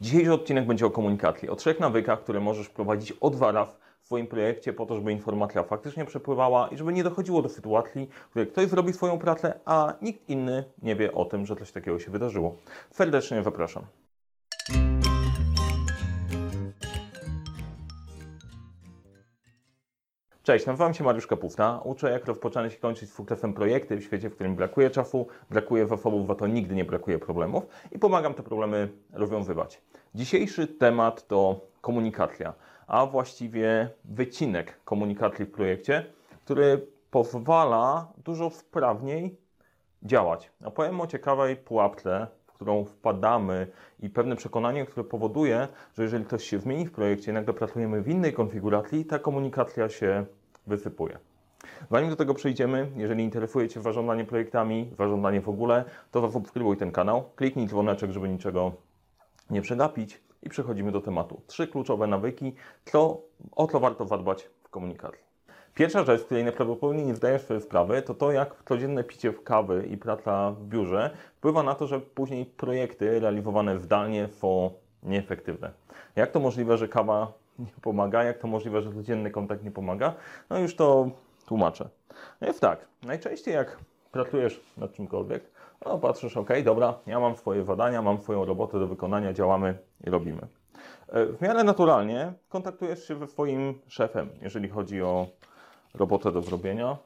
Dzisiejszy odcinek będzie o komunikacji, o trzech nawykach, które możesz wprowadzić od waraw w swoim projekcie po to, żeby informacja faktycznie przepływała i żeby nie dochodziło do sytuacji, w której ktoś zrobi swoją pracę, a nikt inny nie wie o tym, że coś takiego się wydarzyło. Serdecznie zapraszam. Cześć, nazywam się Mariusz Kapufta. Uczę, jak rozpoczynać i kończyć z sukcesem projekty w świecie, w którym brakuje czasu, brakuje zasobów, a to nigdy nie brakuje problemów i pomagam te problemy rozwiązywać. Dzisiejszy temat to komunikacja, a właściwie wycinek komunikacji w projekcie, który pozwala dużo sprawniej działać. Opowiem o ciekawej pułapce, którą wpadamy i pewne przekonanie, które powoduje, że jeżeli ktoś się zmieni w projekcie, nagle pracujemy w innej konfiguracji, ta komunikacja się wysypuje. Zanim do tego przejdziemy, jeżeli interesuje Cię zarządzanie projektami, zarządzanie w ogóle, to zasubskrybuj ten kanał, kliknij dzwoneczek, żeby niczego nie przegapić i przechodzimy do tematu. Trzy kluczowe nawyki, co, o co warto zadbać w komunikacji. Pierwsza rzecz, której najprawdopodobniej nie zdajesz sobie sprawy, to to, jak codzienne picie kawy i praca w biurze wpływa na to, że później projekty realizowane zdalnie są nieefektywne. Jak to możliwe, że kawa nie pomaga? Jak to możliwe, że codzienny kontakt nie pomaga? No już to tłumaczę. No jest tak, najczęściej jak pracujesz nad czymkolwiek, no patrzysz, ok, dobra, ja mam swoje zadania, mam swoją robotę do wykonania, działamy i robimy. E, w miarę naturalnie kontaktujesz się ze swoim szefem, jeżeli chodzi o robotę do zrobienia.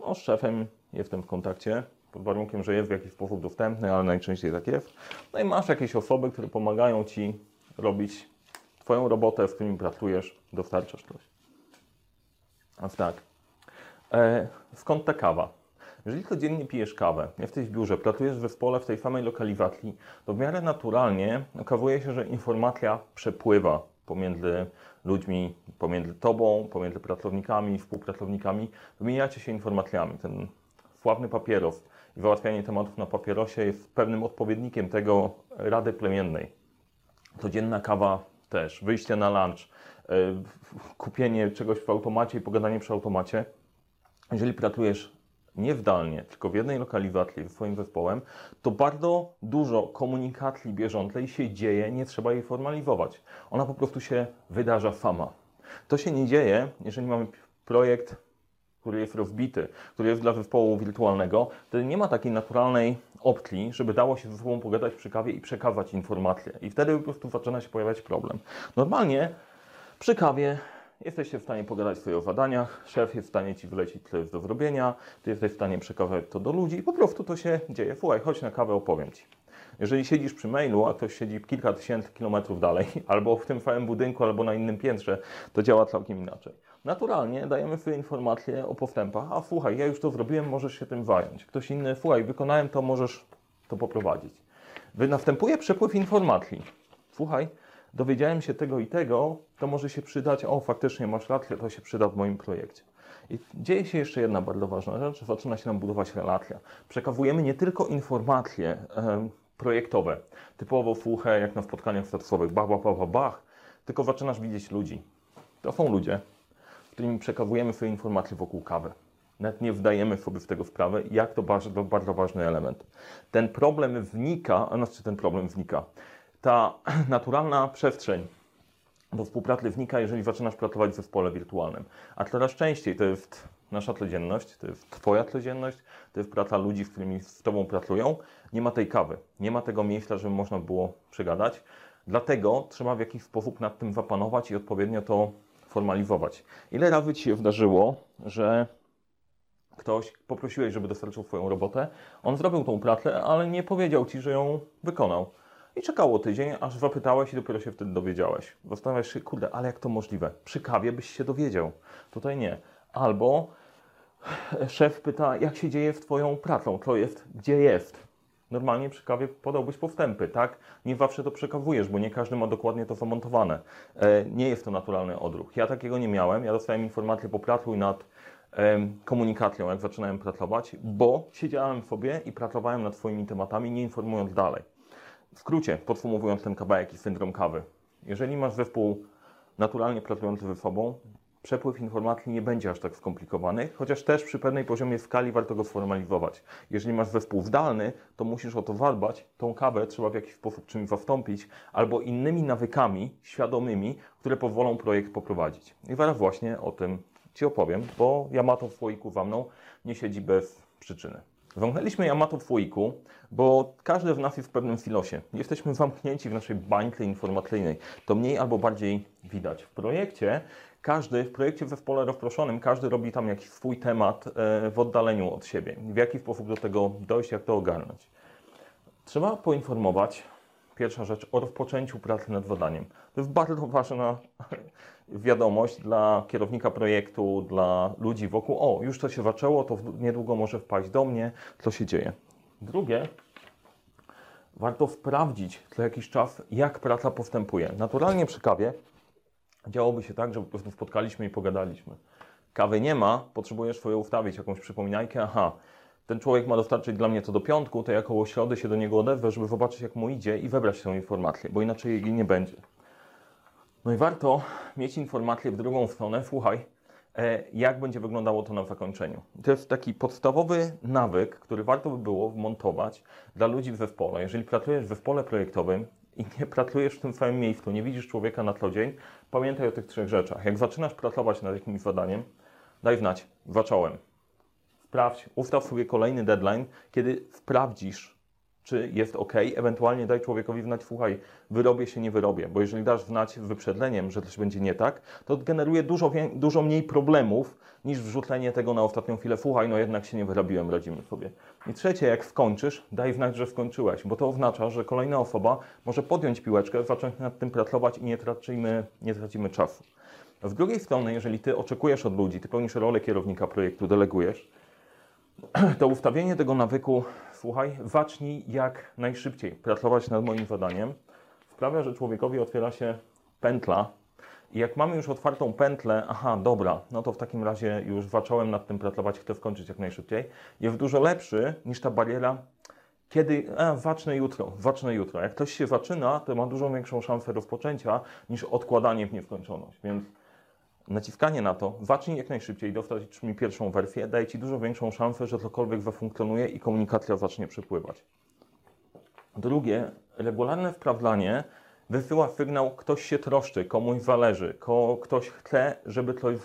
No, z szefem jestem w kontakcie, pod warunkiem, że jest w jakiś sposób dostępny, ale najczęściej tak jest. No i masz jakieś osoby, które pomagają Ci robić Twoją robotę, w którym pracujesz, dostarczasz coś. A tak, e, skąd ta kawa? Jeżeli codziennie pijesz kawę, jesteś w biurze, pracujesz w zespole w tej samej lokalizacji, to w miarę naturalnie okazuje się, że informacja przepływa pomiędzy ludźmi, pomiędzy tobą, pomiędzy pracownikami, współpracownikami. Wymieniacie się informacjami. Ten sławny papieros i załatwianie tematów na papierosie jest pewnym odpowiednikiem tego rady plemiennej. Codzienna kawa też, wyjście na lunch, yy, kupienie czegoś w automacie i pogadanie przy automacie. Jeżeli pracujesz nie zdalnie, tylko w jednej lokalizacji ze swoim zespołem, to bardzo dużo komunikacji bieżącej się dzieje, nie trzeba jej formalizować. Ona po prostu się wydarza sama. To się nie dzieje, jeżeli mamy projekt, który jest rozbity, który jest dla zespołu wirtualnego, wtedy nie ma takiej naturalnej opcji, żeby dało się ze sobą pogadać przy kawie i przekazać informacje. I wtedy po prostu zaczyna się pojawiać problem. Normalnie przy kawie Jesteście w stanie pogadać sobie o zadaniach, szef jest w stanie Ci wylecić, co jest do zrobienia, Ty jesteś w stanie przekazać to do ludzi i po prostu to się dzieje. Słuchaj, chodź na kawę, opowiem Ci. Jeżeli siedzisz przy mailu, a ktoś siedzi kilka tysięcy kilometrów dalej, albo w tym samym budynku, albo na innym piętrze, to działa całkiem inaczej. Naturalnie dajemy sobie informacje o postępach, a słuchaj, ja już to zrobiłem, możesz się tym zająć. Ktoś inny, słuchaj, wykonałem to, możesz to poprowadzić. Następuje przepływ informacji. Słuchaj, dowiedziałem się tego i tego, to może się przydać, o faktycznie masz rację, to się przyda w moim projekcie. I dzieje się jeszcze jedna bardzo ważna rzecz, zaczyna się nam budować relacja. Przekazujemy nie tylko informacje e, projektowe, typowo fuchę, jak na spotkaniach statusowych, bach, bach, bach, bach, tylko zaczynasz widzieć ludzi. To są ludzie, którymi przekazujemy swoje informacje wokół kawy. Nawet nie wdajemy sobie w tego sprawę, jak to bardzo, bardzo ważny element. Ten problem wnika, a znaczy ten problem wnika ta naturalna przestrzeń do współpracy wnika, jeżeli zaczynasz pracować w zespole wirtualnym. A coraz częściej to jest nasza codzienność, to jest Twoja codzienność, to jest praca ludzi, z którymi z Tobą pracują. Nie ma tej kawy, nie ma tego miejsca, żeby można było przegadać. Dlatego trzeba w jakiś sposób nad tym zapanować i odpowiednio to formalizować. Ile razy Ci się wydarzyło, że ktoś poprosiłeś, żeby dostarczył Twoją robotę, on zrobił tą pracę, ale nie powiedział Ci, że ją wykonał. I czekało tydzień, aż zapytałeś i dopiero się wtedy dowiedziałeś. Zastanawiasz się, kurde, ale jak to możliwe? Przy kawie byś się dowiedział. Tutaj nie. Albo szef pyta, jak się dzieje w Twoją pracą, co jest, gdzie jest. Normalnie przy kawie podałbyś postępy, tak? Nie zawsze to przekazujesz, bo nie każdy ma dokładnie to zamontowane. E, nie jest to naturalny odruch. Ja takiego nie miałem. Ja dostałem informację, popracuj nad komunikacją, jak zaczynałem pracować, bo siedziałem sobie i pracowałem nad Twoimi tematami, nie informując dalej. Skrócie, podsumowując ten kawałek i syndrom kawy. Jeżeli masz zespół naturalnie pracujący ze sobą, przepływ informacji nie będzie aż tak skomplikowany, chociaż też przy pewnej poziomie skali warto go sformalizować. Jeżeli masz zespół zdalny, to musisz o to zadbać, tą kawę trzeba w jakiś sposób czymś zastąpić, albo innymi nawykami świadomymi, które pozwolą projekt poprowadzić. I zaraz właśnie o tym Ci opowiem, bo Yamato w słoiku za mną nie siedzi bez przyczyny. Zamknęliśmy Yamato w słoiku, bo każdy w nas jest w pewnym silosie. Jesteśmy zamknięci w naszej bańce informacyjnej. To mniej albo bardziej widać. W projekcie każdy, w projekcie w zespole rozproszonym, każdy robi tam jakiś swój temat e, w oddaleniu od siebie. W jaki sposób do tego dojść, jak to ogarnąć. Trzeba poinformować, pierwsza rzecz, o rozpoczęciu pracy nad zadaniem. To jest bardzo ważna wiadomość dla kierownika projektu, dla ludzi wokół. O, już to się zaczęło, to niedługo może wpaść do mnie, co się dzieje. Drugie, warto sprawdzić co jakiś czas, jak praca postępuje. Naturalnie przy kawie działoby się tak, że po prostu spotkaliśmy i pogadaliśmy. Kawy nie ma, potrzebujesz swoje ustawić, jakąś przypominajkę, aha, ten człowiek ma dostarczyć dla mnie to do piątku, to ja koło środy się do niego odezwę, żeby zobaczyć jak mu idzie i wybrać tę informację, bo inaczej jej nie będzie. No i warto mieć informację w drugą stronę, słuchaj, e, jak będzie wyglądało to na zakończeniu. To jest taki podstawowy nawyk, który warto by było wmontować dla ludzi w zespole. Jeżeli pracujesz w zespole projektowym i nie pracujesz w tym samym miejscu, nie widzisz człowieka na co dzień, pamiętaj o tych trzech rzeczach. Jak zaczynasz pracować nad jakimś zadaniem, daj znać, zacząłem. Sprawdź, ustaw sobie kolejny deadline, kiedy sprawdzisz, czy jest ok, ewentualnie daj człowiekowi znać, słuchaj, wyrobię się, nie wyrobię, bo jeżeli dasz znać wyprzedleniem, że coś będzie nie tak, to generuje dużo, dużo mniej problemów niż wrzucenie tego na ostatnią chwilę, słuchaj, no jednak się nie wyrobiłem, radzimy sobie. I trzecie, jak skończysz, daj znać, że skończyłeś, bo to oznacza, że kolejna osoba może podjąć piłeczkę, zacząć nad tym pracować i nie tracimy, nie tracimy czasu. Z drugiej strony, jeżeli ty oczekujesz od ludzi, ty pełnisz rolę kierownika projektu, delegujesz, to ustawienie tego nawyku, słuchaj, zacznij jak najszybciej pracować nad moim zadaniem, sprawia, że człowiekowi otwiera się pętla. I jak mamy już otwartą pętlę, aha, dobra, no to w takim razie już zacząłem nad tym pracować, chcę skończyć jak najszybciej, jest dużo lepszy niż ta bariera, kiedy, a, zacznę jutro, zacznę jutro. Jak ktoś się zaczyna, to ma dużo większą szansę rozpoczęcia niż odkładanie w nieskończoność. Więc naciskanie na to, zacznij jak najszybciej, dostać mi pierwszą wersję, daje Ci dużo większą szansę, że cokolwiek zafunkcjonuje i komunikacja zacznie przepływać. Drugie, regularne sprawdzanie wysyła sygnał, ktoś się troszczy, komuś zależy, ko, ktoś chce, żeby coś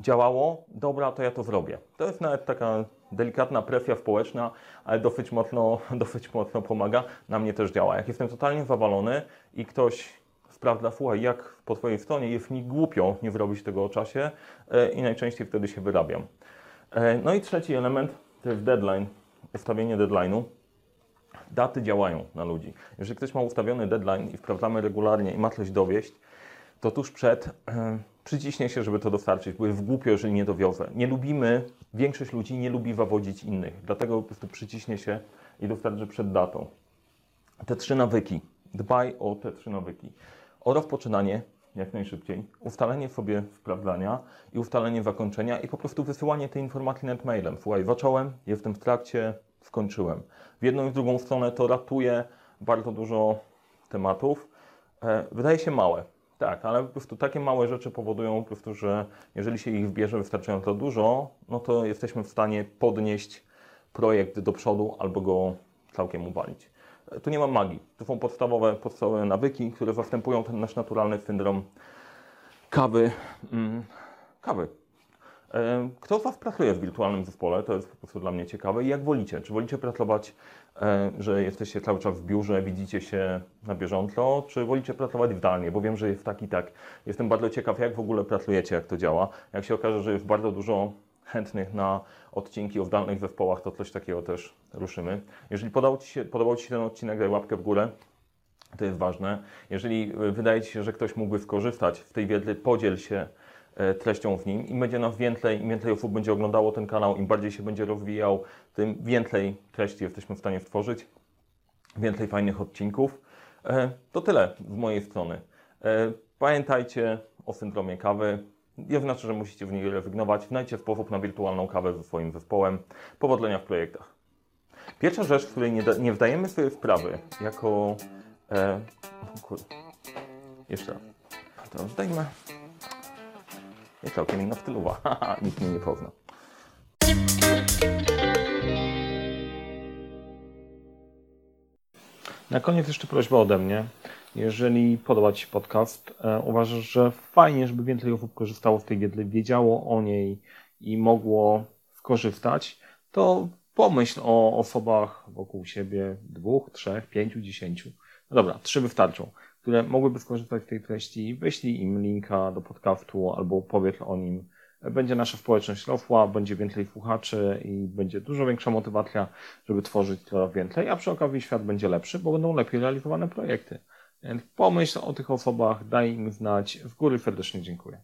działało, dobra, to ja to zrobię. To jest nawet taka delikatna presja społeczna, ale dosyć mocno, dosyć mocno pomaga. Na mnie też działa. Jak jestem totalnie zawalony i ktoś sprawdza, słuchaj, jak po Twojej stronie jest mi głupio nie wyrobić tego o czasie e, i najczęściej wtedy się wyrabiam. E, no i trzeci element to jest deadline, ustawienie deadline'u. Daty działają na ludzi. Jeżeli ktoś ma ustawiony deadline i sprawdzamy regularnie i ma coś dowieść, to tuż przed e, przyciśnie się, żeby to dostarczyć, bo jest głupio, jeżeli nie dowiozę. Nie lubimy, większość ludzi nie lubi zawodzić innych, dlatego po prostu przyciśnie się i dostarczy przed datą. Te trzy nawyki. Dbaj o te trzy nawyki o rozpoczynanie jak najszybciej, ustalenie sobie sprawdzania i ustalenie zakończenia i po prostu wysyłanie tej informacji net mailem. Słuchaj, zacząłem, jestem w trakcie, skończyłem. W jedną i w drugą stronę to ratuje bardzo dużo tematów. E, wydaje się małe, tak, ale po prostu takie małe rzeczy powodują po prostu, że jeżeli się ich wbierze wystarczająco dużo, no to jesteśmy w stanie podnieść projekt do przodu albo go całkiem uwalić. Tu nie ma magii. To są podstawowe, podstawowe nawyki, które zastępują ten nasz naturalny syndrom kawy. Mm, kawy. Kto z Was pracuje w wirtualnym zespole? To jest po prostu dla mnie ciekawe. I jak wolicie? Czy wolicie pracować, że jesteście cały czas w biurze, widzicie się na bieżąco, czy wolicie pracować zdalnie? Bo wiem, że jest tak i tak. Jestem bardzo ciekaw, jak w ogóle pracujecie, jak to działa. Jak się okaże, że jest bardzo dużo chętnych na odcinki o zdalnych zespołach, to coś takiego też ruszymy. Jeżeli podobał Ci się, podobał Ci się ten odcinek, daj łapkę w górę. To jest ważne. Jeżeli e, wydaje Ci się, że ktoś mógłby skorzystać z tej wiedzy, podziel się e, treścią w nim. Im będzie nas więcej, im więcej osób będzie oglądało ten kanał, im bardziej się będzie rozwijał, tym więcej treści jesteśmy w stanie stworzyć, więcej fajnych odcinków. E, to tyle z mojej strony. Pamiętajcie o syndromie kawy nie znaczy, że musicie w niej rezygnować. Znajdźcie sposób na wirtualną kawę ze swoim zespołem. Powodzenia w projektach. Pierwsza rzecz, w której nie, nie wdajemy sobie sprawy jako... E, kur... Jeszcze raz. To zdajmy. jest całkiem inna stylowa. Nikt mnie nie pozna. Na koniec jeszcze prośba ode mnie. Jeżeli podoba Ci się podcast, e, uważasz, że fajnie, żeby więcej osób korzystało z tej wiedzy, wiedziało o niej i mogło skorzystać, to pomyśl o osobach wokół siebie, dwóch, trzech, pięciu, dziesięciu. No dobra, trzy wystarczą, które mogłyby skorzystać z tej treści. Wyślij im linka do podcastu albo powiedz o nim. Będzie nasza społeczność rosła, będzie więcej słuchaczy i będzie dużo większa motywacja, żeby tworzyć coraz więcej, a przy okazji świat będzie lepszy, bo będą lepiej realizowane projekty. Pomyśl o tych osobach, daj im znać. Z góry serdecznie dziękuję.